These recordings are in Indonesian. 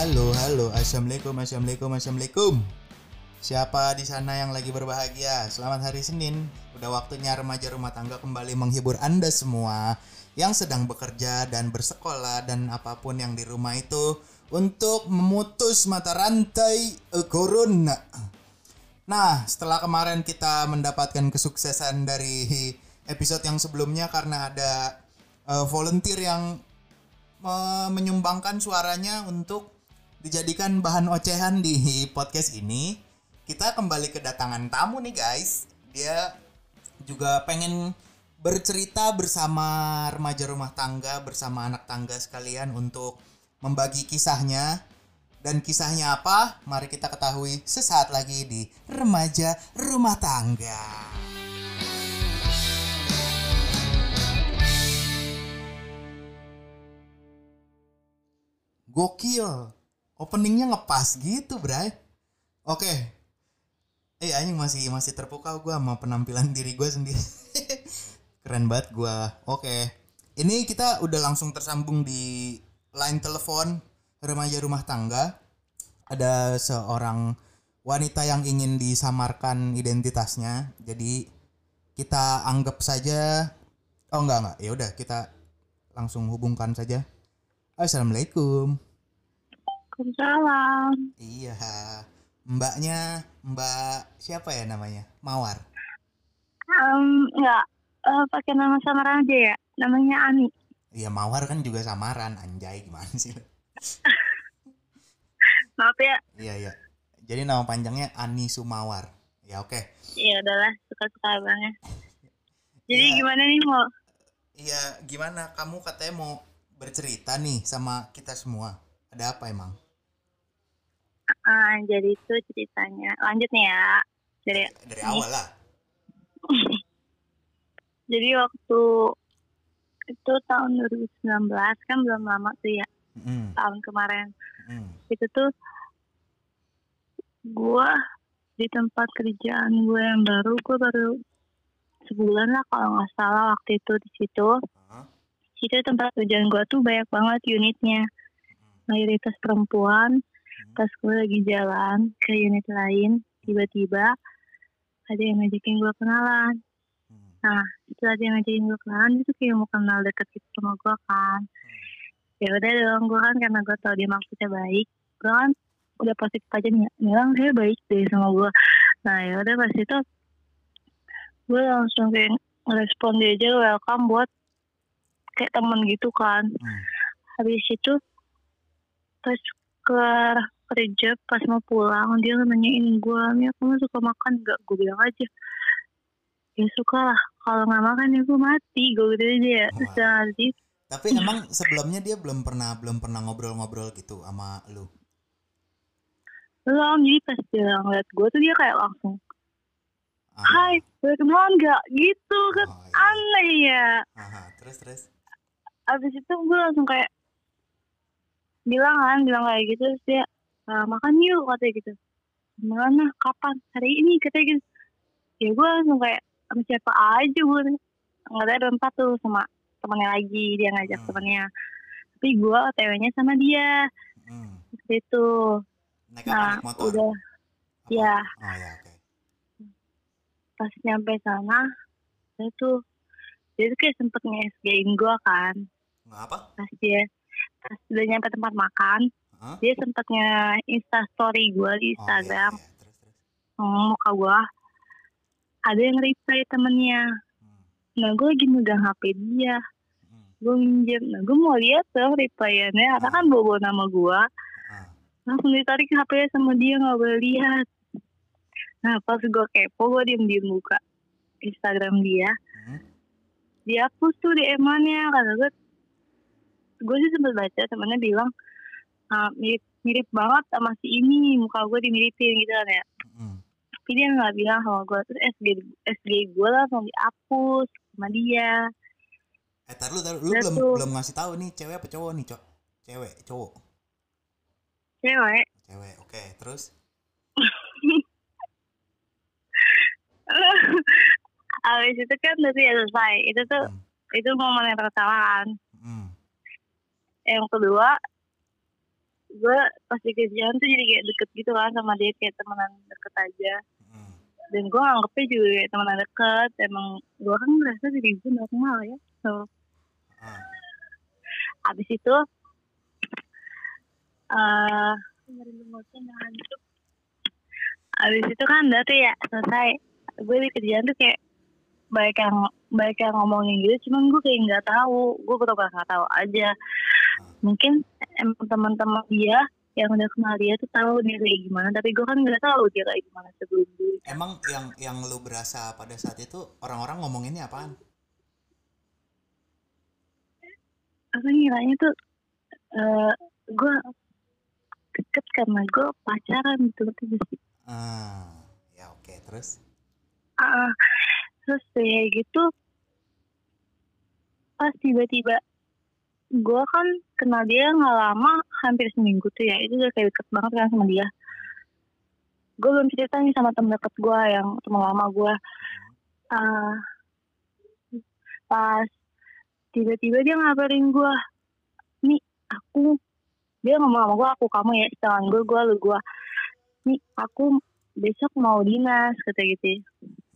Halo, halo, assalamualaikum, assalamualaikum, assalamualaikum. Siapa di sana yang lagi berbahagia? Selamat hari Senin. Udah waktunya remaja rumah tangga kembali menghibur Anda semua yang sedang bekerja dan bersekolah dan apa pun yang di rumah itu untuk memutus mata rantai eh, corona. Nah, setelah kemarin kita mendapatkan kesuksesan dari episode yang sebelumnya karena ada eh, volunteer yang eh, menyumbangkan suaranya untuk dijadikan bahan ocehan di podcast ini. Kita kembali kedatangan tamu nih guys. Dia juga pengen bercerita bersama remaja rumah tangga bersama anak tangga sekalian untuk membagi kisahnya dan kisahnya apa? Mari kita ketahui sesaat lagi di remaja rumah tangga. Gokil. Openingnya ngepas gitu, Bray. Oke. Eh, anjing masih masih terpukau gua sama penampilan diri gua sendiri. Keren banget gua. Oke. Ini kita udah langsung tersambung di line telepon remaja rumah tangga. Ada seorang wanita yang ingin disamarkan identitasnya. Jadi kita anggap saja Oh enggak enggak. Ya udah kita langsung hubungkan saja. Assalamualaikum. Waalaikumsalam. Iya. Mbaknya Mbak siapa ya namanya? Mawar. Um, enggak, eh, pakai nama samaran aja ya. Namanya Ani. Iya Mawar kan juga samaran anjay gimana sih? Maaf ya. Iya iya. Jadi nama panjangnya Ani Sumawar. Ya oke. Ya udahlah, suka-suka abangnya. Jadi Ya. gimana nih mau? Iya gimana? Kamu katanya mau bercerita nih sama kita semua. Ada apa emang? Ah, jadi itu ceritanya. Lanjut nih ya. Jadi Dari awal lah. jadi waktu itu tahun 2019 kan belum lama tuh ya Mm, tahun kemarin mm, itu tuh gua di tempat kerjaan gue yang baru gue baru sebulan lah kalau nggak salah waktu itu di situ Hah? situ tempat kerjaan gue tuh banyak banget unitnya mayoritas perempuan pas gue lagi jalan ke unit lain tiba-tiba ada yang ngajakin gue kenalan. Mm. nah setelah dia ngajakin gue kenalan itu kayak mau kenal deket gitu sama gue kan. Ya udah dong gue kan karena gue tau dia maksudnya baik gue kan udah positif aja nih bilang dia baik deh sama gue nah ya udah pas itu gue langsung kayak ngerespon dia aja welcome buat kayak temen gitu kan. Hmm. habis itu pas keluar kerja pas mau pulang dia nanyain gue Mia kamu suka makan. Nggak gue bilang aja ya suka lah. Kalau nggak makan ya gue mati. Gue gitu aja ya. Terus Tapi emang sebelumnya dia belum pernah belum pernah ngobrol-ngobrol gitu sama lu. belum. Jadi pas dia ngeliat gue tuh dia kayak langsung Ah, hai boleh kenalan nggak? Gitu kan. Oh, iya. aneh ya. Aha, terus terus. abis itu gue langsung kayak bilang kan bilang kayak gitu terus dia "Ah, makan yuk katanya gitu mana kapan hari ini katanya gitu ya gue langsung kayak sama siapa aja gue nggak ada berempat tuh sama temennya lagi dia ngajak Hmm. temennya tapi gue otw-nya sama dia Hmm. seperti itu Naik nah motor? udah Apa? ya Oh ya oke. pas nyampe sana saya tuh dia tuh kayak sempet nge-SG-in gue kan apa? pas dia pas udah nyampe tempat makan Hah? dia sempet nge-insta story gue di Oh, iya, Instagram iya. Terus terus. oh, muka gue ada yang reply temennya Hmm. nah gue lagi megang HP dia Hmm. gue minjem nah gue mau lihat tuh replyannya karena kan bawa nama gue Ah. langsung ditarik HP sama dia nggak boleh lihat nah pas gue kepo gue diem diem buka Instagram dia Hmm. dia hapus tuh di emannya karena gue gue sih sempat baca temennya bilang "Ah, mirip mirip banget sama si ini muka gue dimiripin gitu kan ya Hmm. tapi dia nggak bilang sama gue terus SG SG gue langsung dihapus sama dia Eh tar lu, tar lu Udah belum tuh. belum ngasih tahu nih cewek apa cowok nih, Cok? Cewek, cowok. cewek Cewek. Oke, terus Abis itu kan nanti ya selesai itu tuh Hmm. itu momen yang pertama kan. Yang kedua gue pas di kerjaan tuh jadi kayak deket gitu kan sama dia kayak temenan deket aja. Hmm. dan gue anggapnya juga kayak temenan deket. Emang gue kan merasa diri gue normal ya so. Ah. abis itu eh abis itu kan udah tuh ya selesai. Gue di kerjaan tuh kayak baik yang baik yang ngomongin gitu cuman gue kayak nggak tahu. Gue pura nggak tahu aja mungkin teman-teman dia yang udah kenal dia tuh tahu dia kayak gimana tapi gue kan nggak tahu dia kayak gimana sebelum dulu Emang yang yang lu berasa pada saat itu orang-orang ngomonginnya apaan? apa ngiranya tuh eh gue deket karena gue pacaran gitu gak sih Ah, ya oke. Terus? Ah, terus kayak gitu pas tiba-tiba gue kan kenal dia nggak lama hampir seminggu tuh ya. Itu udah kayak deket banget kan sama dia. Gue belum cerita nih sama temen deket gue yang temen lama gue Ah, pas tiba-tiba dia ngabarin gue nih aku dia ngomong sama gue aku kamu ya sedangkan gue gue lu gue nih aku besok mau dinas kata gitu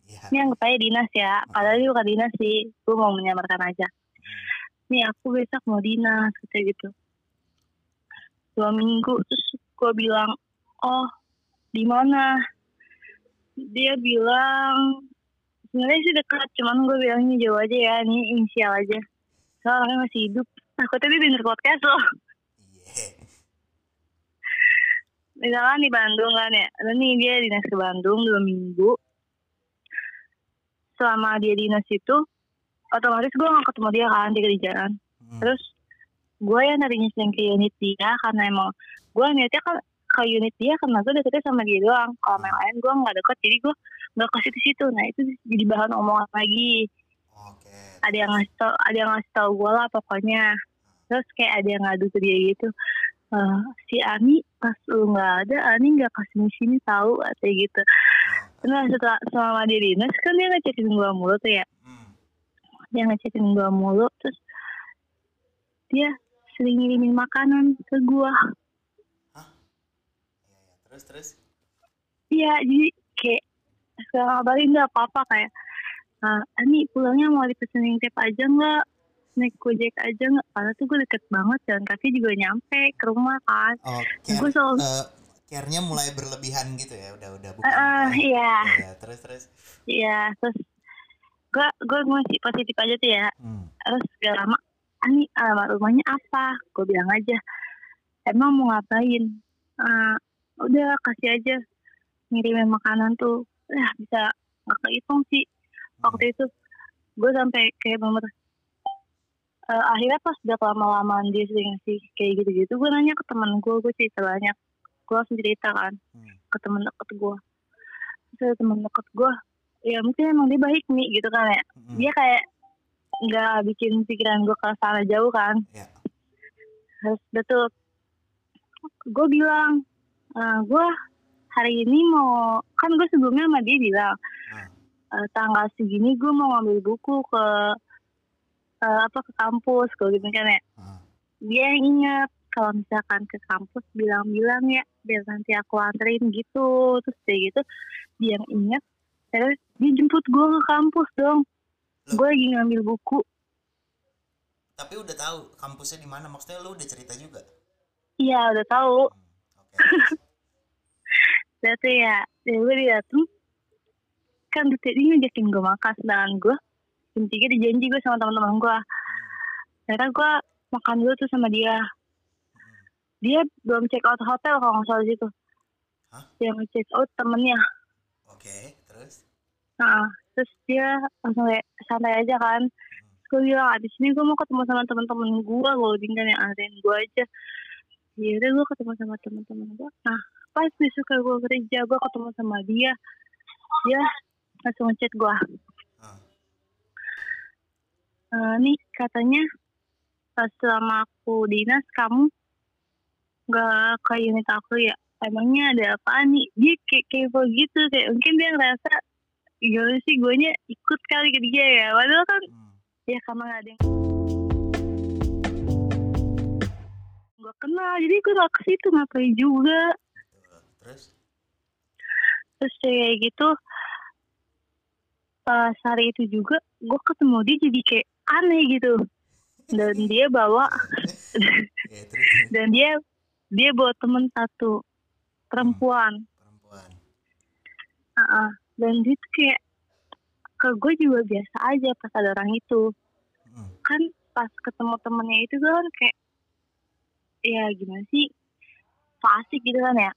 Iya. ini anggap aja dinas ya padahal dia bukan dinas sih gue mau menyamarkan aja nih aku besok mau dinas kata gitu. Dua minggu terus gue bilang oh di mana? Dia bilang sebenarnya sih dekat cuman gue bilangnya jauh aja ya ini inisial aja. Soalnya orangnya masih hidup. Takutnya dia denger podcast loh. Iya. misalkan di Bandung kan ya dan nih dia dinas ke Bandung dua minggu. Selama dia dinas itu otomatis gue gak ketemu dia kan di kerjaan. Hmm. terus gue yang tadinya sering ke unit dia karena emang gue niatnya kan ke unit dia karena gue deketnya sama dia doang. Kalau sama yang lain gue nggak deket jadi gue nggak ke situ. Situ nah itu jadi bahan omongan lagi. Oke. ada yang ngasih tau ada yang ngasih tau gue lah pokoknya. Terus kayak ada yang ngadu ke dia gitu. "Eh, si Ani pas lu nggak ada Ani nggak kasih di sini tahu kayak gitu. Nah setelah selama dia dinas kan dia ngecekin gue mulu tuh ya. Hmm. Dia ngecekin gue mulu terus dia sering ngirimin makanan ke gue Iya, iya. Terus terus? iya jadi kayak sekarang ngabarin nggak apa-apa kayak "Eh, Ani pulangnya mau dipesenin tip aja nggak naik gojek aja nggak karena tuh gue deket banget jalan kaki juga nyampe ke rumah kan Oh, gue care, selalu eh, care-nya mulai berlebihan gitu ya. Udah udah bukan. Eh, iya iya, terus terus. iya terus gue gue masih positif aja tuh ya. Hmm. terus gak lama Ani alamat rumahnya apa? Gue bilang aja emang mau ngapain? "Eh, udah kasih aja ngirimin makanan tuh. Ya bisa nggak kehitung sih? Waktu itu gue sampai kayak bener Eh, akhirnya pas udah lama-lamaan dia sering ngasih kayak gitu-gitu gue nanya ke teman gue gue cerita banyak gue langsung cerita kan Hmm. ke temen deket gue terus temen deket gue ya mungkin emang dia baik nih gitu kan ya Hmm. dia kayak nggak bikin pikiran gue ke sana jauh kan Ya. terus betul gue bilang "Eh, gue hari ini mau kan gue sebelumnya sama dia bilang Ah. "Eh, tanggal segini gue mau ngambil buku ke eh, apa ke kampus gue gitu kan ya Ah. dia yang ingat kalau misalkan ke kampus bilang-bilang ya biar nanti aku anterin gitu terus kayak gitu dia yang ingat terus dia jemput gue ke kampus dong gue lagi ngambil buku Tapi udah tahu kampusnya di mana? Maksudnya lu udah cerita juga? iya udah tahu Hmm. Oke. Berarti ya, ya gue dateng kan dia ngajakin gue makan sedangkan gue jam tiga dijanji gue sama teman-teman gue ternyata gue makan dulu tuh sama dia dia belum check out hotel kalau nggak salah situ Hah? dia nge-check out temennya Oke, terus? Nah terus dia langsung kayak santai aja kan. Terus gue bilang abis ini gue mau ketemu sama teman-teman gue gue tinggal yang anterin gue aja. Ya udah gue ketemu sama teman-teman gue nah pas besok gue kerja gue ketemu sama dia dia langsung ngechat gue Ah. "Eh, nih katanya pas selama aku dinas kamu nggak ke unit aku ya? Emangnya ada apa nih? Dia kayak kepo gitu kayak mungkin dia ngerasa gimana sih gue ikut kali ke dia ya padahal kan Hmm. ya karena nggak ada yang gue kenal jadi gue gak ke situ ngapain juga Betul. Terus? terus kayak gitu pas hari itu juga gue ketemu dia jadi kayak aneh gitu dan dia bawa Ya, dan dia dia bawa temen satu perempuan perempuan. Heeh. Dan dia tuh kayak ke gue juga biasa aja pas ada orang itu Mm. kan pas ketemu temennya itu gue kan kayak ya gimana sih fasik gitu kan ya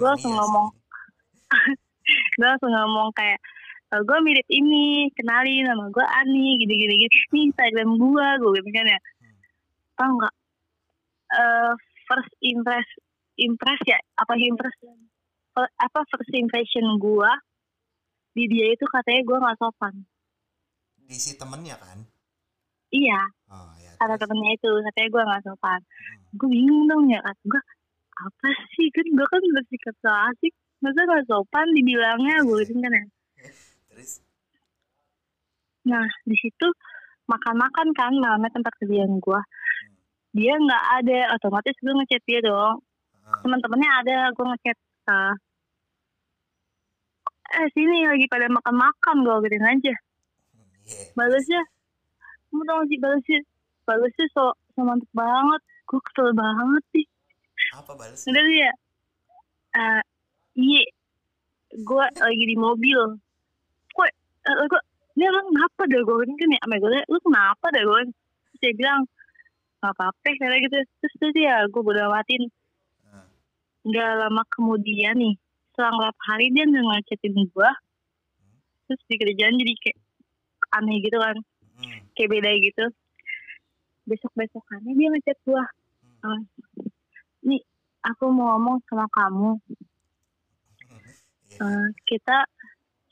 Gua emang langsung iya ngomong. gue langsung ngomong kayak gue mirip ini kenalin nama gue Ani gini gini gini ini Instagram gue gue gitu kan ya Hmm. tau nggak Eh, first impress impress ya apa impress apa first impression gue di dia itu katanya gue nggak sopan Di si temennya kan? iya Oh, ya. kata temennya itu katanya gue nggak sopan Hmm. gue bingung dong ya kata gue apa sih kan gue kan bersikap so asik masa nggak sopan dibilangnya gue gitu kan ya Terus? Nah, di situ makan-makan kan malamnya tempat kerjaan gua. Dia nggak ada, otomatis gue ngechat dia dong. Ah, Teman-temannya ada, gue ngechat. eh, eh sini lagi pada makan-makan gue gituin aja. hmm, iya. Balasnya, kamu tau sih balasnya? Balasnya so, so mantep banget. Gue kesel banget sih. Apa balas? Udah dia, eh iya, gue lagi di mobil. Kok, uh, gue, ini emang kenapa dah gue kan ya, sama gue, lu kenapa dah gue? Terus dia bilang, gak apa-apa kayak gitu. Terus terus ya, gue bodo amatin. Ah, Gak lama kemudian nih, selang berapa hari dia nggak ngacetin gue. Terus di kerjaan jadi kayak aneh gitu kan, hmm, kayak beda gitu. Besok-besokannya dia ngechat gue. hmm. Nih, aku mau ngomong sama kamu. Eh, kita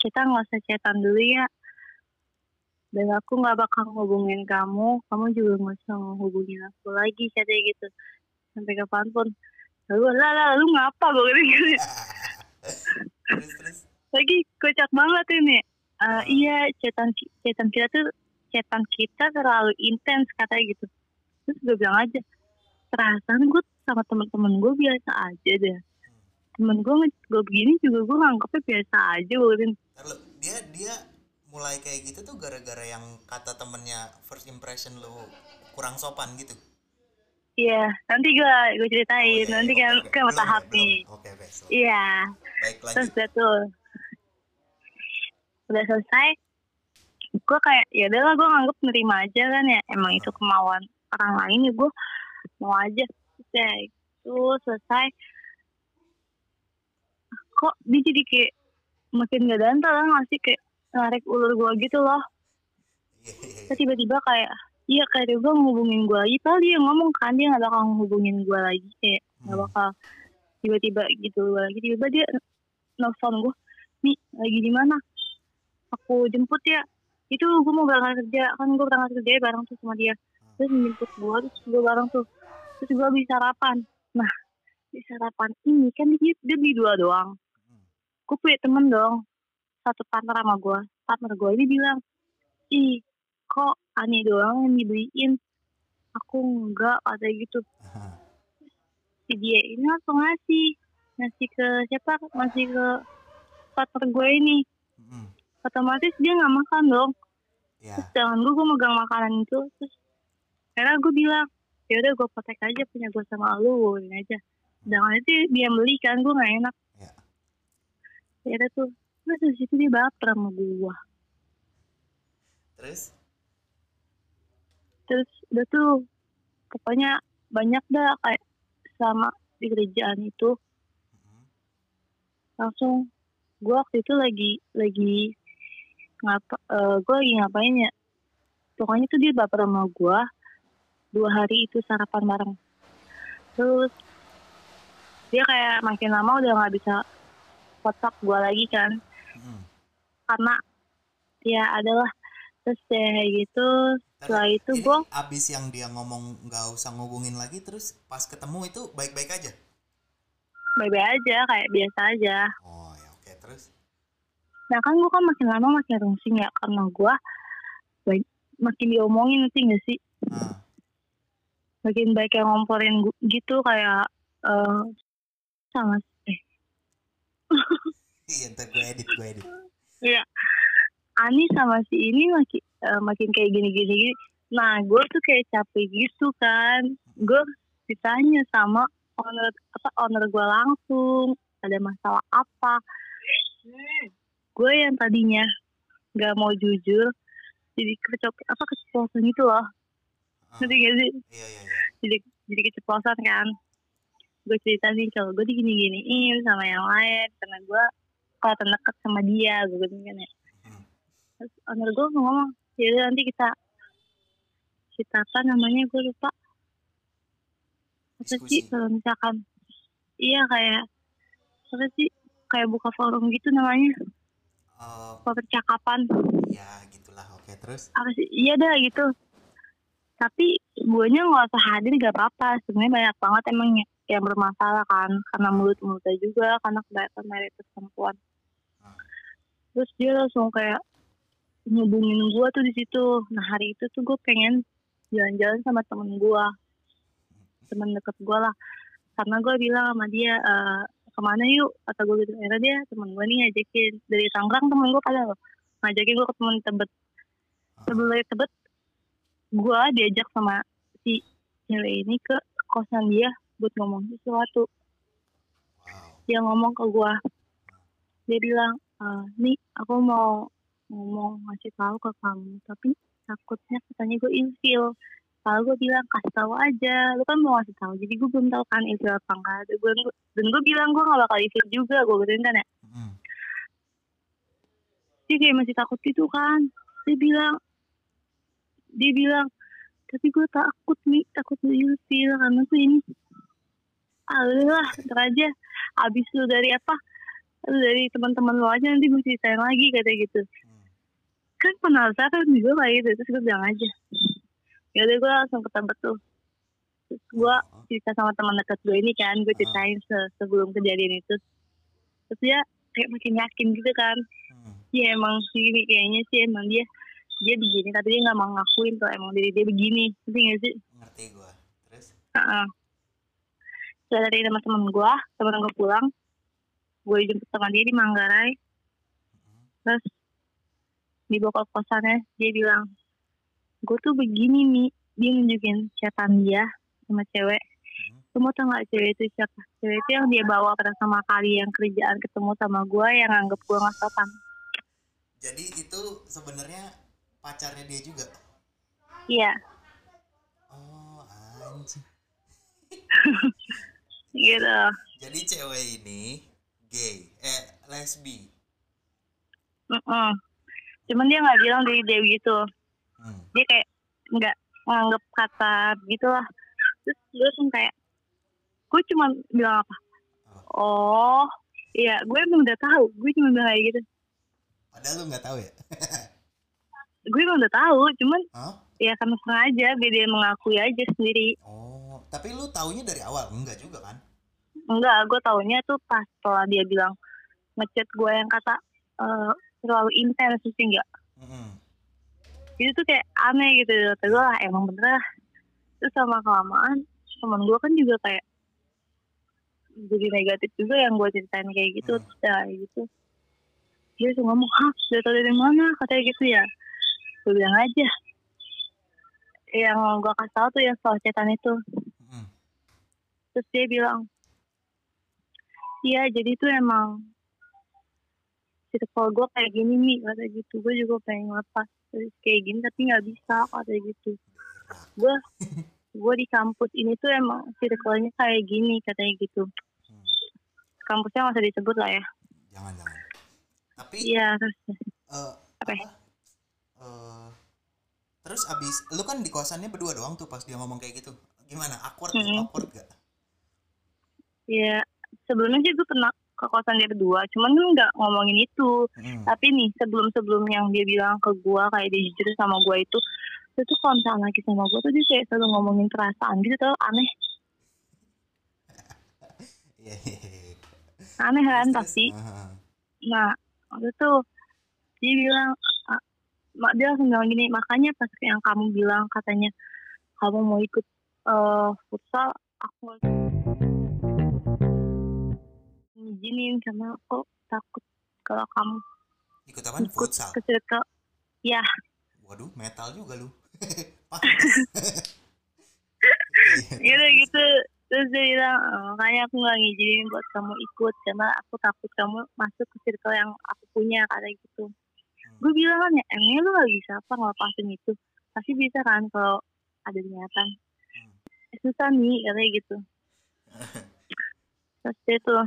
kita nggak usah chatan dulu ya dan aku nggak bakal hubungin kamu kamu juga nggak usah hubungin aku lagi katanya gitu sampai kapan pun lalu lah lah lu ngapa gue gitu terus terus lagi kocak banget ini Eh, iya chatan ki- chatan kita tuh chatan kita terlalu intens katanya gitu terus gue bilang aja perasaan gue sama teman-teman gue biasa aja deh temen gue gue begini juga gue nganggepnya biasa aja gue dia dia mulai kayak gitu tuh gara-gara yang kata temennya first impression lu kurang sopan gitu. Iya, nanti gue gue ceritain. Oh, iya, nanti iya, kan oke, oke. kan Belum bertahap ya, nih. Oke, oke. so- Iya, Baik terus udah tuh. Udah selesai. Gue kayak ya udahlah gue nganggep nerima aja kan ya. Emang itu kemauan orang lain ya gue mau aja. Ya itu selesai. Kok dia jadi kayak makin gak dantal lah nggak sih kayak narik ulur gue gitu loh. Iya. Terus tiba-tiba kayak iya kayak dia ngehubungin gue lagi padahal dia ngomong kan dia gak bakal ngehubungin gue lagi kayak gak Hmm. bakal tiba-tiba gitu lagi tiba-tiba dia nelfon gue nih lagi di mana aku jemput ya. Itu gue mau berangkat kerja. Kan gue berangkat kerja bareng tuh sama dia. Terus menjemput gue terus gue bareng tuh. Terus gue habis sarapan. Nah di sarapan ini kan dia, dia beli dua doang. Hmm. gue punya temen dong. Satu partner sama gue partner gue ini bilang ih kok Ani doang yang dibeliin? Aku enggak katanya gitu. Si dia ini langsung ngasih. Ngasih ke siapa? Ngasih ke partner gue ini. Hmm, otomatis dia nggak makan dong Ya. sedangkan gue gue megang makanan itu terus karena gue bilang ya udah gue potek aja punya gue sama lu ini aja sedangkan itu dia beli kan gue nggak enak Ya. ya udah tuh terus dari situ dia baper sama gue Terus? terus udah tuh pokoknya banyak dah kayak sama di kerjaan itu Hmm, langsung gue waktu itu lagi lagi ngapa gue lagi ngapain ya pokoknya tuh dia baper sama gue dua hari itu sarapan bareng terus dia kayak makin lama udah nggak bisa kontak gue lagi kan hmm. karena ya adalah terus ya kayak gitu setelah itu gue abis yang dia ngomong nggak usah ngubungin lagi terus pas ketemu itu baik-baik aja. bye aja kayak biasa aja Oh. Nah kan gue kan makin lama makin rungsing ya karena gue makin diomongin nanti gak sih. Ah, makin baik yang ngomporin gu- gitu kayak eh sama eh Iya, ntar gue edit, gue edit. Iya. Ani sama si ini makin eh, makin kayak gini-gini. gini. Nah, gue tuh kayak capek gitu kan. Gue ditanya sama owner apa owner gue langsung ada masalah apa. Gue yang tadinya nggak mau jujur jadi kecop apa keceplosan gitu loh. Ah, Ngerti gak sih? Iya, iya, iya. Jadi jadi keceplosan kan. Gue cerita nih kalau gue digini-giniin sama yang lain karena gue kelihatan deket sama dia gue gitu kan ya. Hmm. Terus owner gue ngomong, jadi nanti kita kita apa namanya gue lupa apa sih kalau misalkan iya kayak apa sih kayak buka forum gitu namanya Buka percakapan. ya, gitulah. Oke, terus? apa sih? Iya dah gitu. Tapi guanya nggak usah hadir gak apa-apa. Sebenarnya banyak banget emang ya- yang bermasalah kan. Karena mulut mulutnya juga karena kebanyakan mayoritas perempuan. Hmm. terus dia langsung kayak nyubungin gua tuh di situ. Nah hari itu tuh gue pengen jalan-jalan sama temen gua. Temen deket gua lah. Karena gue bilang sama dia "Eh, ke mana yuk? Kata gue gitu. Akhirnya dia temen gue nih ngajakin. Dari Tangerang temen gue pada loh ngajakin gue ke temen Tebet. Sebelum dari Tebet gue diajak sama si cewek ini ke kosan dia buat ngomong sesuatu. Dia ngomong ke gue dia bilang "Eh, nih aku mau ngomong ngasih tahu ke kamu tapi takutnya katanya gue ilfil kalau gue bilang kasih tahu aja. Lu kan mau ngasih tahu jadi gue belum tahu kan ilfil apa enggak dan gue dan gue bilang gue gak bakal ilfil juga gue gituin kan ya Hmm. dia kayak masih takut gitu kan. Dia bilang dia bilang tapi gue takut nih takut lu ilfil karena tuh ini Allah ntar aja. Abis lu dari apa? Lu dari teman-teman lu aja nanti gue ceritain lagi kata gitu. Hmm. kan penasaran gue kayak gitu. Terus gue bilang aja ya udah gue langsung ketebet tuh terus gue cerita sama teman dekat gue ini kan gue ceritain se- sebelum kejadian itu terus dia kayak makin yakin gitu kan hmm. Iya emang sih kayaknya sih emang dia dia begini tapi dia nggak mau ngakuin kalau emang diri dia begini ngerti nggak sih Ngerti gue. Terus? Heeh. Setelah dari teman-teman gue teman gue pulang gue jemput sama dia di Manggarai Hmm. terus di bokap kosannya dia bilang gue tuh begini nih dia nunjukin chatan dia sama cewek Hmm. lu mau tau gak cewek itu siapa cewek itu yang dia bawa pertama kali yang kerjaan ketemu sama gue yang anggap gue nggak sopan Jadi itu sebenarnya pacarnya dia juga. iya Oh, anjing. gitu Jadi cewek ini gay, eh lesbi. Mm-mm. Cuman dia nggak bilang dari dia gitu. Hmm. Dia kayak nggak nganggep kata gitulah. Terus gue langsung kayak, gue cuma bilang apa? Oh, iya, gue emang udah tahu. Gue cuma bilang kayak gitu. Padahal lu nggak tahu ya? Gue emang udah tahu, cuman Hah? ya karena sengaja biar dia mengakui aja sendiri. Oh, tapi lu taunya dari awal? Enggak juga kan? Enggak, gue taunya tuh pas setelah dia bilang ngechat gue yang kata eh, terlalu intens sih enggak. Hmm. Itu tuh kayak aneh gitu kata gue lah emang bener lah terus sama kelamaan teman gue kan juga kayak jadi negatif juga yang gue ceritain kayak gitu Hmm. terus ya gitu. Dia tuh ngomong hah udah tau dari mana? Katanya gitu ya. Gue bilang aja. Yang gue kasih tau tuh yang soal cetan itu. Hmm. terus dia bilang iya jadi tuh emang circle gue kayak gini nih kata gitu. Gue juga pengen lepas terus kayak gini tapi nggak bisa kata gitu gue gue di kampus ini tuh emang circle-nya kayak gini katanya gitu Hmm. kampusnya nggak usah disebut lah ya Jangan jangan. Tapi iya terus eh, Apa? Eh, terus abis lu kan di kosannya berdua doang tuh pas dia ngomong kayak gitu. Gimana? Awkward? Mm-mm. Awkward gak? ya sebelumnya sih gue pernah ke kosan dia berdua cuman kan nggak ngomongin itu Hmm. tapi nih sebelum sebelum yang dia bilang ke gue kayak dia jujur sama gue itu itu tuh kalau misalnya lagi sama gue tuh dia kayak selalu ngomongin perasaan gitu tuh aneh Iya, iya, iya. aneh kan pasti? Ah, Nah, waktu itu dia bilang, "Ah, mak dia langsung bilang gini, makanya pas yang kamu bilang katanya kamu mau ikut eh futsal aku ngizinin karena aku takut kalau kamu Ikut apaan? ikut Futsal. ke circle. Ya. Waduh, metal juga lu. Pas. ya udah gitu. Terus dia bilang "Eh, makanya aku nggak ngizinin buat kamu ikut karena aku takut kamu masuk ke circle yang aku punya kayak gitu. Gue bilang kan ya emangnya lu gak bisa apa ngelepasin itu? Pasti bisa kan kalau ada niatan. Eh, susah nih katanya gitu. Terus dia tuh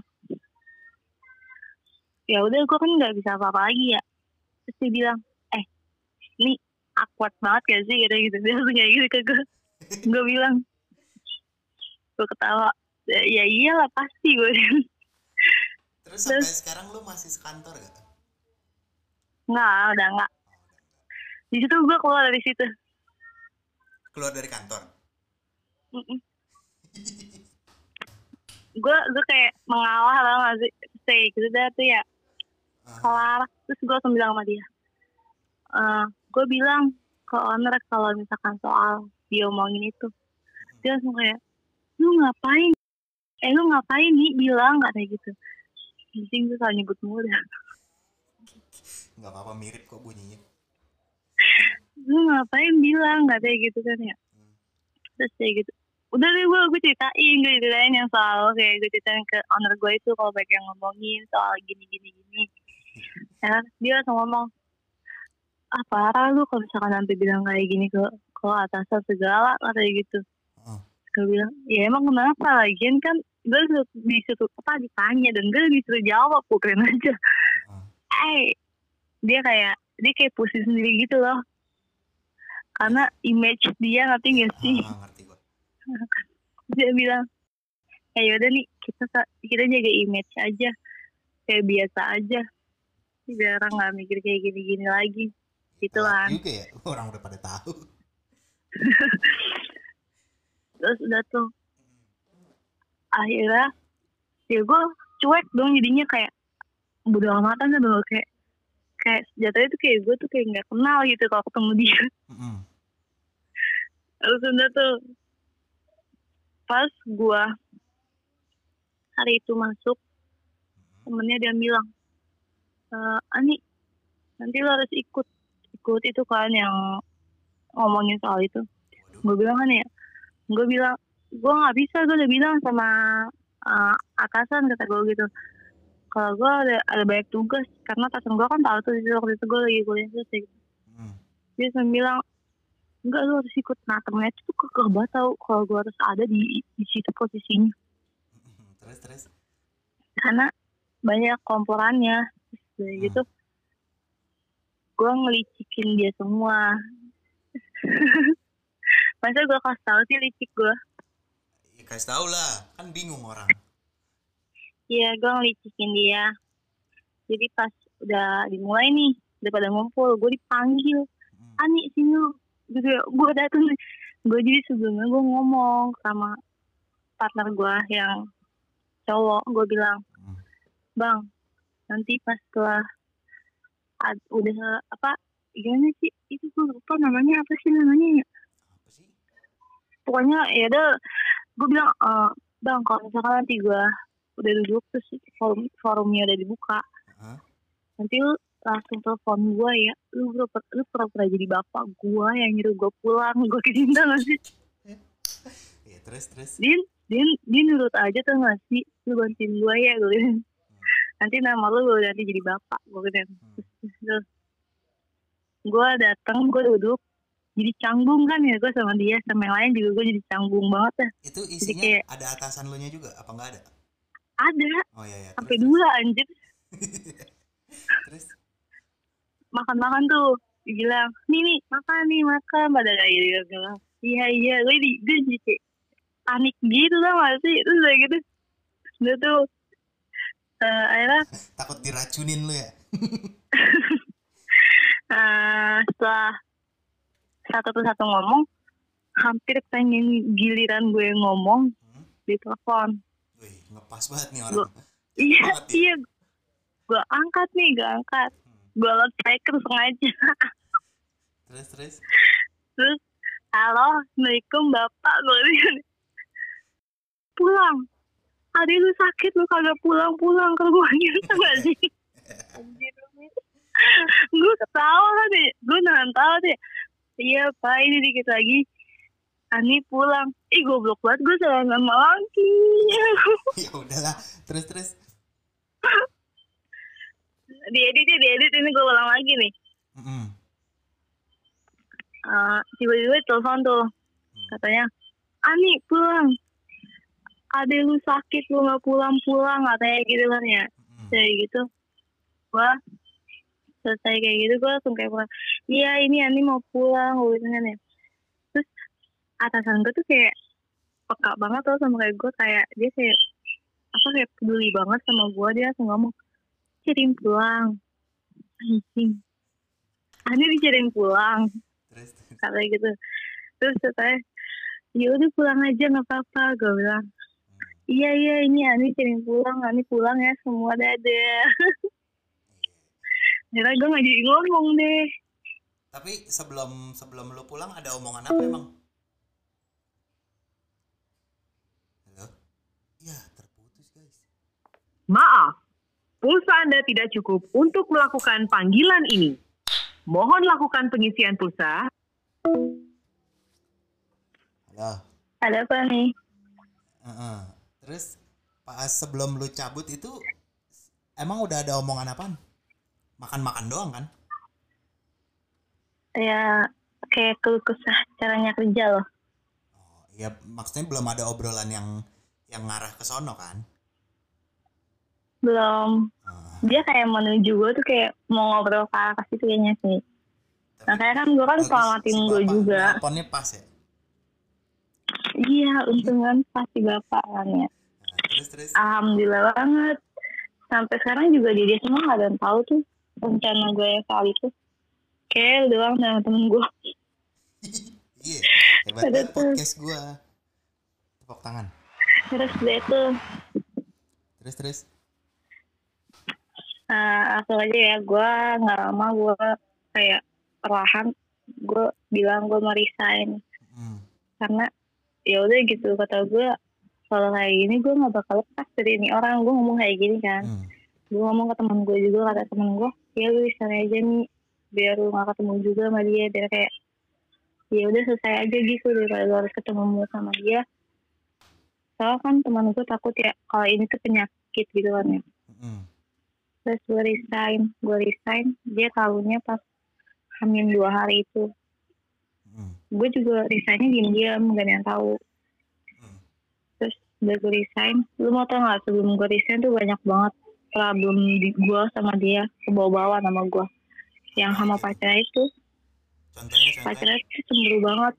ya udah gue kan nggak bisa apa-apa lagi ya. Terus dia bilang eh ini awkward banget gak sih? Katanya gitu. Dia langsung kayak gitu ke gue gue bilang gue ketawa. Ya, ya iyalah pasti gue Terus sampai sekarang lu masih sekantor gak? nggak udah nggak. Di situ gue keluar dari situ. Keluar dari kantor. gue gue kayak mengalah lah nggak sih? Stay gitu dah tuh ya kelar. Terus gue langsung bilang sama dia eh gue bilang ke owner kalau misalkan soal dia omongin itu. Dia langsung kayak lu ngapain? Eh lu ngapain nih? Bilang kayak gitu. Penting gue salah nyebut mulu nggak apa-apa mirip kok bunyinya. lu ngapain? Bilang nggak kayak gitu kan ya. Terus kayak gitu. Udah deh gue gue ceritain gue ceritain yang soal kayak gue ceritain ke owner gue itu kalau baik yang ngomongin soal gini gini gini ya dia langsung ngomong ah parah lu kalau misalkan sampai bilang kayak gini ke ke atasan segala kayak gitu. Oh. gue bilang ya emang kenapa? Lagian kan gue disuruh, apa ditanya dan gue disuruh jawab bukan aja. Eh dia kayak dia kayak pusing sendiri gitu loh. Karena image dia ngerti gak sih? Ah, ngerti dia bilang ya yaudah nih kita kita jaga image aja. Kayak biasa aja biar orang nggak mikir kayak gini-gini lagi. Gitu Telat kan. juga ya, orang udah pada tahu. terus udah tuh. Akhirnya ya gue cuek dong jadinya kayak bodo amatan tuh kayak kayak jatuhnya tuh kayak gue tuh kayak nggak kenal gitu kalau ketemu dia. Mm-mm. terus udah tuh pas gua hari itu masuk temennya dia bilang "Eh, Ani nanti lo harus ikut ikut itu kan yang ngomongin soal itu. Gue bilang kan ya gue bilang gue nggak bisa gue udah bilang sama eh, atasan kata gue gitu. Kalau gue ada ada banyak tugas karena atasan gue kan tahu tuh di situ waktu itu gue lagi kuliah terus gitu. Mm. dia sambil bilang enggak lu harus ikut. Nah temennya tuh kekeh banget tau kalau gue harus ada di di situ posisinya. Mm-mm. Terus terus. karena banyak komporannya Hmm. gitu gue ngelicikin dia semua masa gue kasih tau sih licik gue Ya, kasih tau lah, kan bingung orang. Iya, gue ngelicikin dia. Jadi pas udah dimulai nih, udah pada ngumpul, gue dipanggil. Mm. Ani, sini lu. Gitu gue dateng. Gue jadi sebelumnya gue ngomong sama partner gue yang cowok. Gue bilang, Mm. bang, nanti pas setelah ad- udah apa, gimana sih? Itu gue lupa namanya apa sih namanya ya? Apa sih? pokoknya ya udah gue bilang "Eh, bang kalau misalkan nanti gue udah duduk terus forum forumnya udah dibuka Hah? nanti lu langsung telepon gue ya lu pura lu pura-pura jadi bapak gue yang nyuruh gue pulang gue kecinta gak sih Ya terus terus. dia dia dia nurut aja tuh gak sih lu bantuin gue ya gue nanti nama lu gue nanti jadi bapak gue bilang Hmm. terus gue datang gue duduk jadi canggung kan ya gue sama dia sama yang lain juga gue jadi canggung banget dah Itu isinya kayak- ada atasan lu nya juga apa enggak ada? ada. Oh iya ya. sampai terus, dua anjir. Terus. makan-makan tuh dibilang nih nih makan nih makan. Pada kayak gitu bilang iya iya. Gue di gue jadi kayak panik gitu lah masih terus udah gitu. Udah tuh eh akhirnya Takut diracunin lu ya. eh, setelah satu persatu ngomong hampir pengen giliran gue ngomong Hmm? di telepon Wih, ngepas banget nih Gua- orang. iya ya. iya gue angkat nih gue angkat Hmm. gue loudspeaker sengaja Terus terus. terus halo assalamualaikum bapak gue pulang adik lu sakit lu kagak pulang pulang ke rumahnya sama sih gue ketawa kan deh gue nahan tawa deh iya pak ini dikit lagi. Ani pulang. Ih goblok banget gue salah nama lagi ya udahlah terus terus. Diedit ya diedit. Ini gue ulang lagi nih. Mm-mm. Eh, tiba-tiba telepon tuh katanya Ani pulang ada lu sakit lu nggak pulang-pulang katanya gitu kan ya. Kayak gitu. Gua selesai kayak gitu gua langsung kayak pulang. Iya ini Ani mau pulang gue bilang kan ya. Terus atasan gue tuh kayak peka banget tuh sama kayak gue kayak dia kayak apa kayak peduli banget sama gue dia langsung ngomong cariin pulang. Anjing. Ani dicariin pulang. Terus terus. katanya gitu. Terus katanya ya udah pulang aja nggak apa-apa. Gue bilang iya iya ini Ani cariin pulang Ani pulang ya semua dadah Akhirnya gue gak jadi ngomong deh. Tapi sebelum sebelum lu pulang ada omongan apa emang? Halo? Ya terputus guys. Maaf, pulsa Anda tidak cukup untuk melakukan panggilan ini. Mohon lakukan pengisian pulsa. Halo? Ada apa nih? Heeh. Terus pas sebelum lu cabut itu emang udah ada omongan apaan? Makan-makan doang kan? Ya kayak keluh kesah caranya kerja loh. Oh iya maksudnya belum ada obrolan yang yang ngarah ke sono kan? Belum. Ah, dia kayak menuju gue tuh kayak mau ngobrol ke arah situ kayaknya sih. Tapi makanya kan gue kan selamatin si gue juga. nelponnya pas ya? Iya untung kan pasti bapak kan ya. Nah, terus terus? Alhamdulillah banget. Sampai sekarang juga dia, semua gak ada yang tahu tuh rencana gue yang kali itu. Kayak doang sama temen gue. Iya hebat banget tuh. podcast gua. Tepuk tangan. Terus dia tuh. Terus terus? Eh langsung aja ya gue nggak lama gue kayak perlahan gue bilang gue mau resign. Hmm. karena ya udah gitu kata gue kalau kayak gini gue nggak bakal lepas dari ini orang. Gue ngomong kayak gini kan. Hmm. gue ngomong ke teman gue juga kata teman gue ya lu resign aja nih biar lu gak ketemu juga sama dia. Biar kayak ya udah selesai aja gitu daripada lu harus ketemu sama dia. Soalnya kan teman gue takut ya kalau ini tuh penyakit gitu kan ya. Hmm. terus gue resign gue resign dia tahunya pas hamil dua hari itu. Hmm. gue juga resignnya diem diam gak ada yang tahu udah gue resign. Lu mau tau gak sebelum gue resign tuh banyak banget problem di gue sama dia. Ke bawah-bawah sama gue yang sama pacarnya itu. Contohnya contohnya. Pacarnya tuh cemburu banget.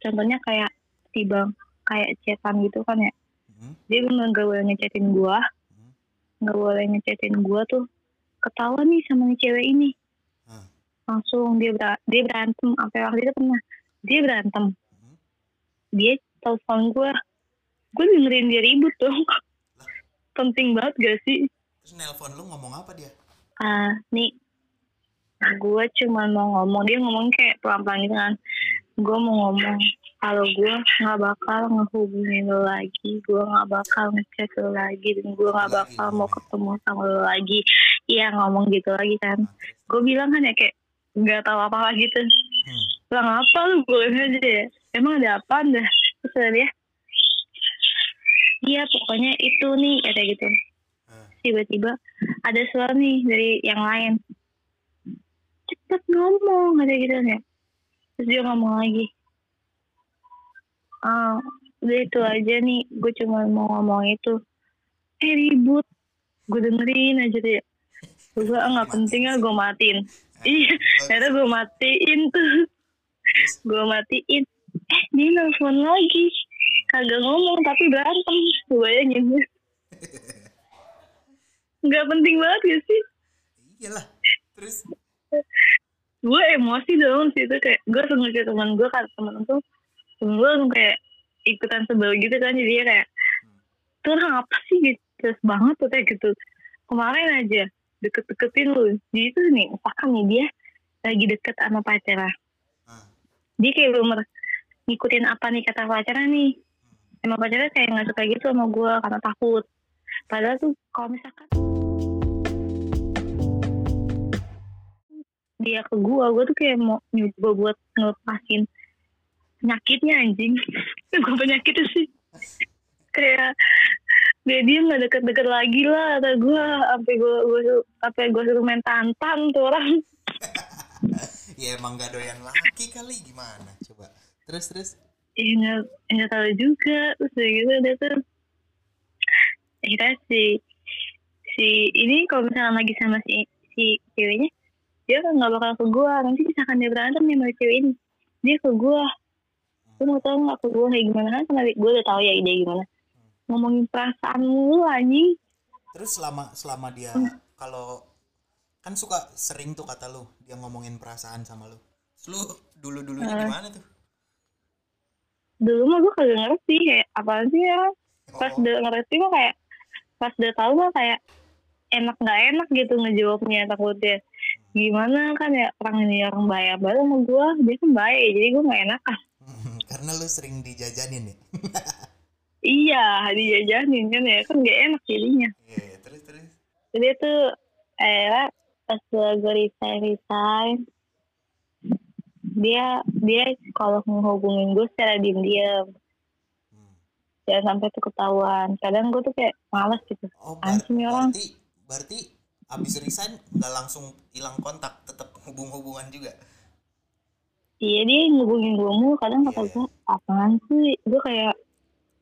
Contohnya kayak si bang kayak chatan gitu kan ya. Hmm. dia bener gak boleh ngechatin gue Hmm. nggak boleh ngechatin gue tuh. Ketawa nih sama nih cewek ini. Hmm. langsung dia ber dia berantem. Sampai waktu itu pernah. Dia berantem. Hmm. dia telepon gue gue dengerin dia ribut dong. Penting banget gak sih? Terus nelpon lu ngomong apa dia? Ah nih gue cuma mau ngomong. Dia ngomong kayak pelan-pelan gitu kan. Gue mau ngomong kalau gue nggak bakal ngehubungin lo lagi gue nggak bakal ngechat lo lagi dan gue nggak Lagi bakal mau ngomongnya. ketemu sama lo lagi. Iya ngomong gitu lagi kan. Gue bilang kan ya kayak nggak tahu apa apa gitu. Hmm. lah ngapa lu? Gue aja ya. Emang ada apa dah? Terus dia iya pokoknya itu nih kata gitu. Tiba-tiba ada suara nih dari yang lain. Cepet ngomong kata gitu ya. Terus dia ngomong lagi. Ah udah itu aja nih gue cuma mau ngomong itu. Eh ribut. Gue dengerin aja deh gue ah, nggak penting ya gue matiin. Iya akhirnya gue matiin tuh. Gue matiin. Eh dia nelfon lagi kagak ngomong tapi berantem. Bayangin nggak penting banget gak sih? Iyalah. Terus? Gue emosi dong sih itu kayak gue ke teman gue kan teman tuh temen gue kayak ikutan sebel gitu kan jadi dia kayak tuh orang apa sih? Gitu. Terus banget tuh kayak gitu. Kemarin aja deket-deketin lu. Jadi tuh nih misalkan nih dia lagi deket sama pacarnya Ah. dia kayak belum ngikutin apa nih kata pacarnya nih emang pacarnya kayak nggak suka gitu sama gue karena takut. Padahal tuh kalau misalkan dia ke gue gue tuh kayak mau nyoba buat ngelepasin penyakitnya anjing. Bukan penyakitnya sih. Kayak dia dia nggak deket-deket lagi lah kata gue sampai gue gue sampai gue suruh main tantan tuh orang. Ya emang gak doyan laki kali gimana? Coba. Terus terus ya nggak nggak tahu juga. Terus udah gitu dia tuh akhirnya si si ini kalau misalnya lagi sama si si ceweknya dia kan nggak bakal ke gue nanti misalkan dia berantem nih sama cewek ini dia ke gue lu mau tau nggak ke gue kayak gimana? Kan karena gue udah tahu ya dia gimana. Ngomongin perasaan lu anjing. Terus selama selama dia kalau kan suka sering tuh kata lu dia ngomongin perasaan sama lu. Lu dulu dulunya Eh. gimana tuh dulu mah gue kagak ngerti kayak apaan sih ya? Pas Oh, udah ngerti mah kayak pas udah tahu mah kayak enak nggak enak gitu ngejawabnya takutnya. Gimana kan ya orang ini orang bayar banget sama gue dia kan baik jadi gue nggak enak. Ah karena lu sering dijajanin ya iya dijajanin kan ya kan gak enak jadinya. Iya, terus terus. Jadi tuh akhirnya pas gue resign resign dia dia kalau menghubungin gue secara diem Hmm. jangan sampai tuh ketahuan. Kadang gue tuh kayak males gitu. Oh nih orang. berarti berarti abis resign nggak langsung hilang kontak tetap hubung hubungan juga? Iya dia ngehubungin gue mulu. Kadang kata Iya. gue apaan sih? Gue kayak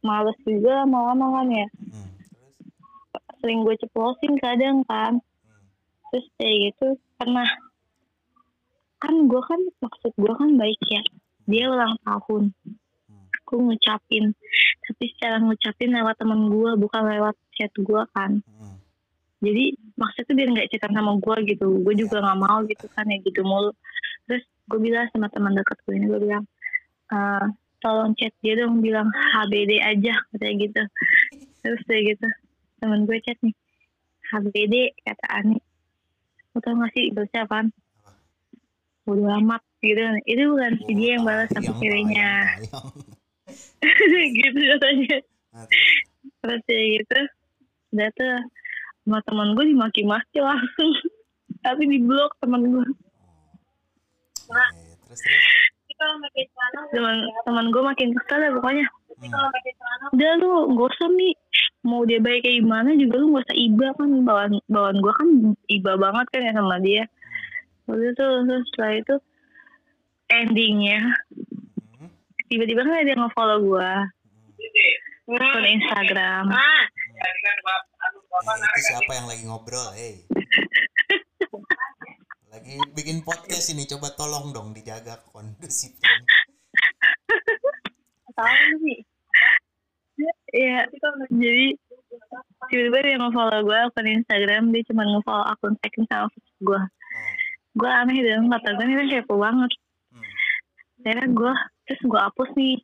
males juga lama-lama kan ya. Hmm, terus? Sering gue ceplosin kadang kan. Hmm, terus kayak gitu pernah kan gue kan maksud gue kan baik ya. Dia ulang tahun. Gue ngucapin tapi secara ngucapin lewat temen gue bukan lewat chat gue kan. Hmm. jadi maksudnya biar nggak chatan sama gue gitu. Gue juga nggak mau gitu kan ya gitu mulu. Terus gue bilang sama teman dekat gue ini gue bilang "Eh, tolong chat dia dong bilang HBD aja katanya gitu. Terus kayak gitu temen gue chat nih HBD kata Ani. Lo tau gak sih balasnya apaan Bodo amat gitu. Itu bukan si dia yang balas sama Bayang, ceweknya. Gitu katanya. Nah, terus, kayak gitu. Udah tuh sama teman gue dimaki-maki langsung. Tapi di blok teman gue terus terus. Teman teman gue makin kesel ya pokoknya. Hmm. udah lu gak usah nih mau dia baik kayak gimana juga lu gak usah iba kan. Bawaan bawaan gue kan iba banget kan ya sama dia udah tuh terus setelah itu endingnya Hmm, tiba-tiba kan ada yang nge-follow gue hmm. akun Instagram Eh, itu siapa yang lagi ngobrol, eh? Lagi bikin podcast ini, coba tolong dong dijaga kondusifnya. tahu sih Iya, jadi tiba-tiba dia nge-follow gue akun Instagram, dia cuma nge-follow akun second sama gue. Gue aneh dong, kata gue ini kan kepo banget. hmm. Akhirnya gue, terus gue hapus nih.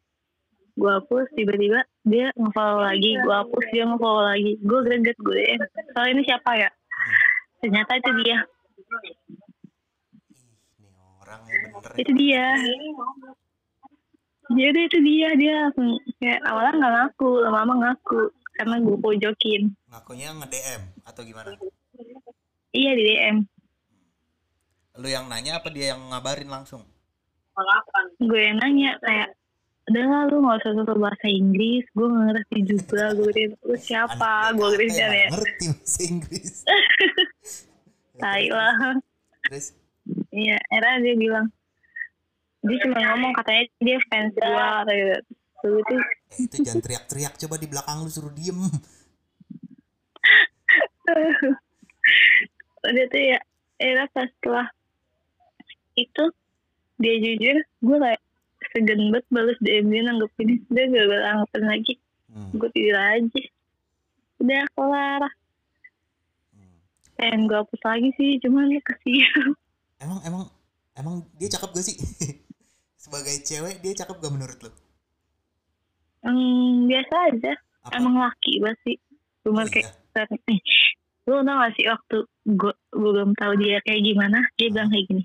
Gue hapus, tiba-tiba dia nge-follow lagi, gue hapus, dia nge-follow lagi. Gue greget gue, soal ini siapa ya? Ternyata itu dia, ini orang ya bener. itu dia. Jadi itu dia, dia langsung kayak awalnya nggak ngaku, lama-lama ngaku. Karena gue pojokin. Ngakunya nge-DM atau gimana? Iya di DM. Lu yang nanya apa dia yang ngabarin langsung? gue yang nanya kayak udah lah lu gak usah sosok bahasa Inggris. Gue gak ngerti juga gue bilang, lu siapa? Gue Christian emang ya Ngerti bahasa Inggris. tai lah. Terus, iya era dia bilang dia cuma ngomong katanya dia fans gue kayak gitu itu. Eh, itu jangan teriak-teriak coba di belakang lu suruh diem. udah tuh ya era pas setelah itu dia jujur gue kayak segan banget balas DM dia nanggepin dia gak gue anggapin lagi Hmm, gue tidur aja udah kelar hmm. pengen gue hapus lagi sih cuman kesian Emang emang emang dia cakep gak sih? Sebagai cewek dia cakep gak menurut lu? Hmm, biasa aja. Apa? Emang laki pasti. Cuma Oh, kayak iya. nih. Lu tau gak sih waktu gue gue belum tahu dia kayak gimana, dia bilang kayak gini.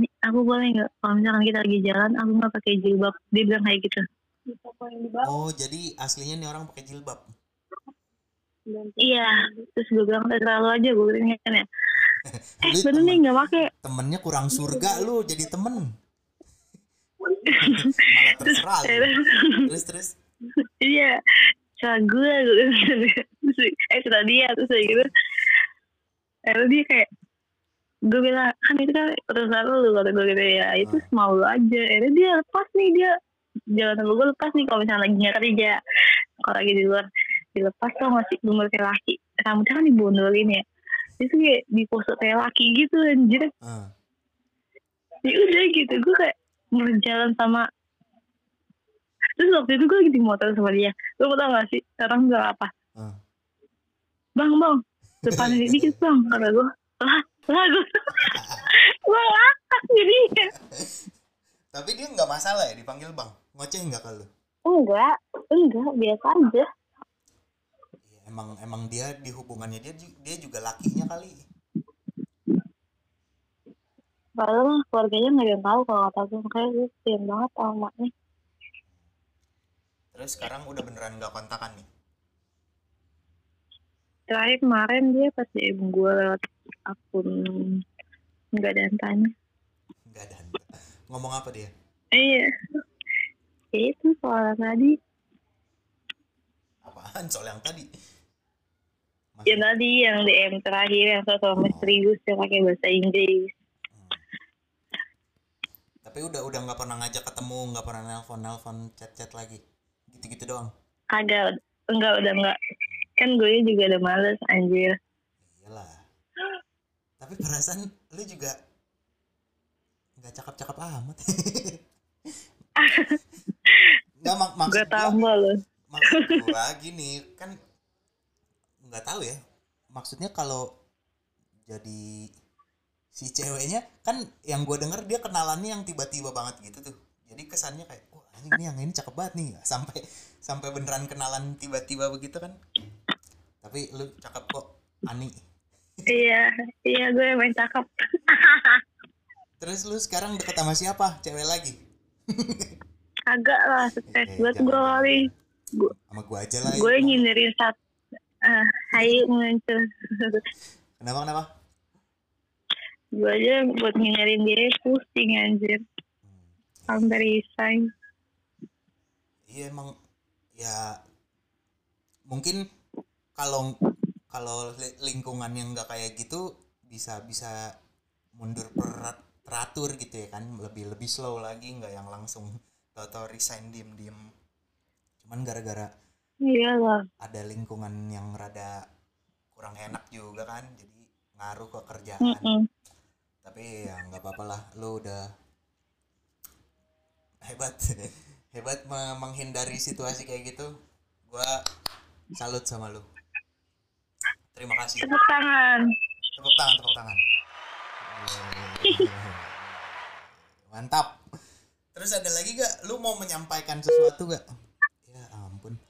"Nih, aku boleh nggak kalau misalkan kita lagi jalan aku nggak pakai jilbab dia bilang kayak gitu Oh, jadi aslinya nih orang pakai jilbab. iya terus gue bilang terserah lo aja gue bilang kan ya eh bener nih nggak pakai temennya kurang surga lu jadi temen. Terserah. Terus terus. iya salah gue gue gitu. terus eh salah dia terus kayak gitu Lalu dia kayak gue bilang kan itu kan urusan lu kata gue gitu. Ya itu Ah. mau lu aja. Akhirnya dia lepas nih dia jalan sama gue lepas nih kalau misalnya lagi nggak kerja. Kalau lagi di luar dilepas tuh ngasih bumbu kayak laki. Rambutnya kan dibondolin ya. Itu kayak dipose kayak laki gitu anjir. Ah. ya udah gitu gue kayak berjalan sama terus waktu itu gue lagi di motor sama dia. Lu mau tau gak sih orang bilang apa? Ah. bang bang depan ini dikit bang kata gue lah lah gue gue ngakak jadinya Tapi dia nggak masalah ya dipanggil bang. Ngoceh nggak kalau? enggak enggak biasa aja Ya, emang emang dia di hubungannya dia dia juga lakinya kali. padahal mah keluarganya nggak ada yang tahu kalau kata gue makanya gue sayang banget sama maknya Terus sekarang udah beneran nggak kontakan nih. Terakhir kemarin dia pas DM gue lewat akun nggak ada yang tanya Nggak ada. Ngomong apa dia? iya Ya itu soal tadi Apaan soal yang tadi? Mas- yang tadi yang DM terakhir yang soal misterius yang pakai bahasa Inggris Hmm. Tapi udah udah nggak pernah ngajak ketemu, nggak pernah nelpon nelpon chat chat lagi. Gitu gitu doang. agak enggak udah enggak kan gue juga udah males anjir Iyalah. Tapi perasaan lu juga nggak cakep-cakep amat. Nggak mak maksud gue tambah loh maksud gua gini kan nggak tahu ya. Maksudnya kalau jadi si ceweknya kan yang gue denger dia kenalannya yang tiba-tiba banget gitu tuh. Jadi kesannya kayak wah anjing ini yang ini cakep banget nih sampai sampai beneran kenalan tiba-tiba begitu kan. Tapi lu cakep kok Ani. iya iya gue emang cakep Terus lu sekarang deket sama siapa? Cewek lagi? agak lah stres Eh, buat gue kali Sama gua aja lah. gue ya. ngindarin saat ah hayu muncul Kenapa kenapa? gue aja buat ngindarin dia pusing anjir Hmm. sampai resign Iya emang ya mungkin kalau kalau li- lingkungan yang nggak kayak gitu bisa bisa mundur teratur gitu ya kan. Lebih lebih slow lagi nggak yang langsung tau-tau resign diem diem cuman gara-gara iya lah. ada lingkungan yang rada kurang enak juga kan jadi ngaruh ke kerjaan. Mm-mm. tapi ya nggak apa-apa lah lu udah hebat hebat me- menghindari situasi kayak gitu. Gua salut sama lu terima kasih. Tepuk tangan. Tepuk tangan tepuk tangan. Mantap. Terus ada lagi gak lu mau menyampaikan sesuatu gak ya ampun.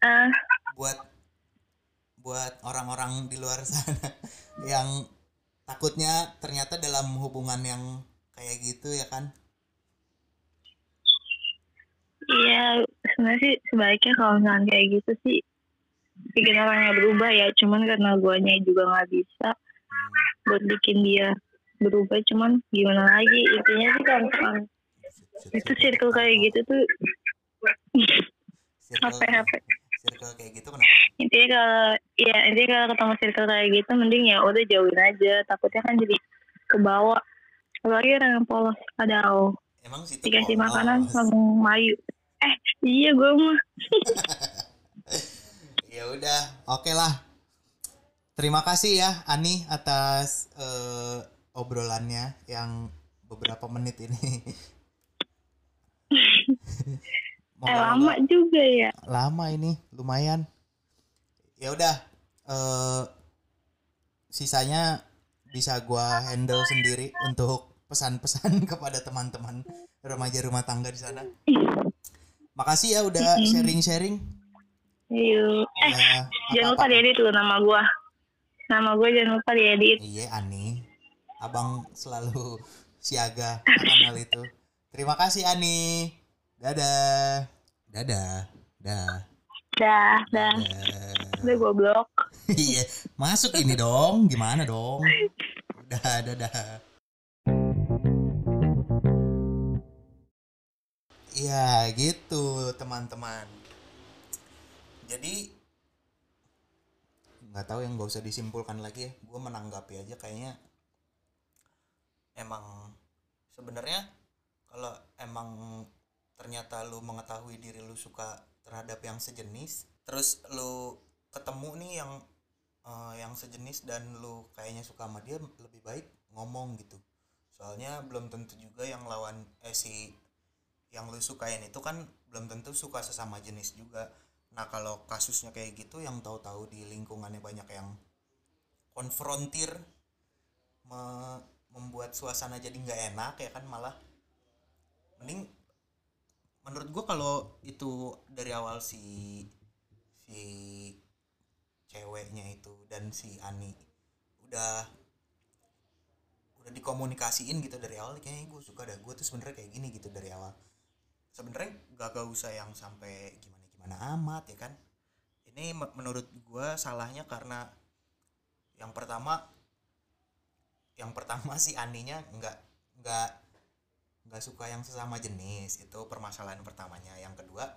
Ah buat buat orang-orang di luar sana yang takutnya ternyata dalam hubungan yang kayak gitu ya kan? Iya, sebenarnya sih sebaiknya kalau misalnya kayak gitu sih bikin orangnya berubah ya. Cuman karena guanya juga nggak bisa buat bikin dia berubah. Cuman gimana lagi? Intinya sih kan itu circle kayak gitu tuh circle, HP HP. circle kayak gitu kenapa Intinya kalau ya intinya kalau ketemu circle kayak gitu mending ya udah jauhin aja. Takutnya kan jadi ke bawah. Apalagi orang yang polos. Padahal emang situ dikasih polos. makanan langsung mayu. Eh iya gue mah. ya udah. Oke lah. Terima kasih ya Ani atas eh, obrolannya yang beberapa menit ini. Eh lama juga ya. lama ini lumayan. Ya udah eh sisanya bisa gua handle sendiri untuk pesan-pesan kepada teman-teman remaja rumah tangga di sana. Makasih ya udah sharing-sharing Yuk. Eh ya, Jangan lupa diedit lu nama gua. Nama gua jangan lupa diedit. iya Ani abang selalu siaga akan hal itu. Terima kasih Ani. Dadah. Dadah. Dah. Dah, dah. Udah gue blok. Iya, masuk ini dong. Gimana dong? Udah, dadah. Iya, gitu teman-teman. Jadi nggak tahu yang nggak usah disimpulkan lagi ya. Gue menanggapi aja kayaknya. Emang sebenarnya kalau emang ternyata lu mengetahui diri lu suka terhadap yang sejenis, terus lu ketemu nih yang eh, yang sejenis dan lu kayaknya suka sama dia lebih baik ngomong gitu. Soalnya belum tentu juga yang lawan eh si yang lu sukain itu kan belum tentu suka sesama jenis juga nah kalau kasusnya kayak gitu yang tahu-tahu di lingkungannya banyak yang konfrontir me- membuat suasana jadi nggak enak ya kan malah mending menurut gua kalau itu dari awal si si ceweknya itu dan si Ani udah udah dikomunikasiin gitu dari awal kayaknya gue suka dah. Gue tuh sebenarnya kayak gini gitu dari awal. Sebenarnya gak, gak usah yang sampai gimana gimana amat ya kan? Ini me- menurut gue salahnya karena yang pertama yang pertama si Aninya nggak nggak nggak suka yang sesama jenis. Itu permasalahan pertamanya. Yang kedua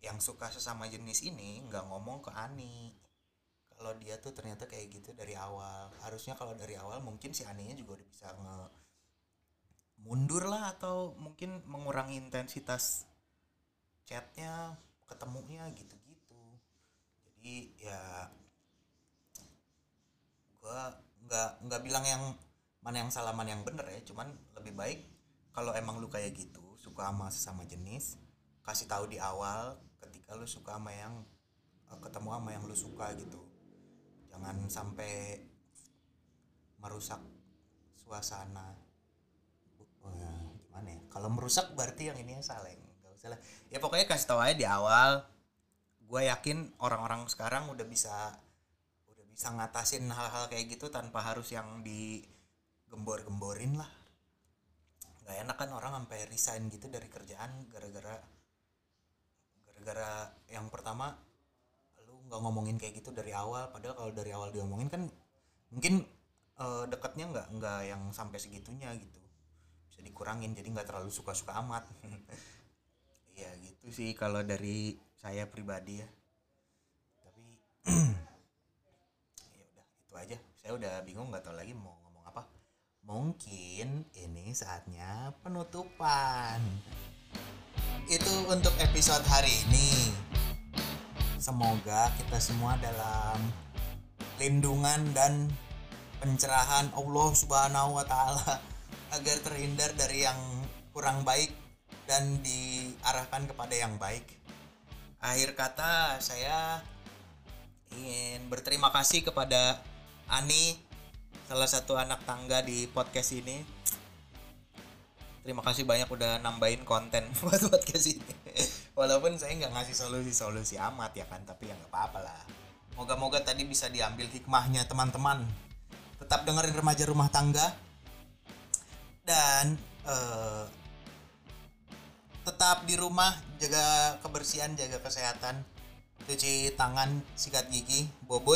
yang suka sesama jenis ini nggak ngomong ke Ani. Kalau dia tuh ternyata kayak gitu dari awal. Harusnya kalau dari awal mungkin si Aninya juga udah bisa nge mundur lah atau mungkin mengurangi intensitas chatnya ketemunya gitu-gitu. Jadi ya gua nggak nggak bilang yang mana yang salah mana yang bener ya. Cuman lebih baik kalau emang lu kayak gitu suka sama sesama jenis kasih tahu di awal ketika lu suka sama yang eh, ketemu sama yang lu suka gitu. Jangan sampai merusak suasana. Gimana ya? Kalau merusak berarti yang ini yang salah lah. Ya pokoknya kasih tahu aja di awal gue yakin orang-orang sekarang udah bisa udah bisa ngatasin hal-hal kayak gitu tanpa harus yang digembor-gemborin lah. Nggak enak kan orang sampai resign gitu dari kerjaan gara-gara gara-gara yang pertama lu nggak ngomongin kayak gitu dari awal. Padahal kalau dari awal diomongin kan mungkin eh, deketnya nggak nggak yang sampai segitunya gitu. Bisa dikurangin jadi nggak terlalu suka-suka amat gitu sih kalau dari saya pribadi ya. Tapi ya udah itu aja. Saya udah bingung nggak tahu lagi mau ngomong apa. Mungkin ini saatnya penutupan. Itu untuk episode hari ini. Semoga kita semua dalam lindungan dan pencerahan Allah Subhanahu wa taala agar terhindar dari yang kurang baik dan diarahkan kepada yang baik. Akhir kata saya ingin berterima kasih kepada Ani salah satu anak tangga di podcast ini. Terima kasih banyak udah nambahin konten buat podcast ini. Walaupun saya nggak ngasih solusi-solusi amat ya kan, tapi ya nggak apa-apa lah. Moga-moga tadi bisa diambil hikmahnya teman-teman. Tetap dengerin remaja rumah tangga dan eh, tetap di rumah jaga kebersihan, jaga kesehatan, cuci tangan, sikat gigi, bobo.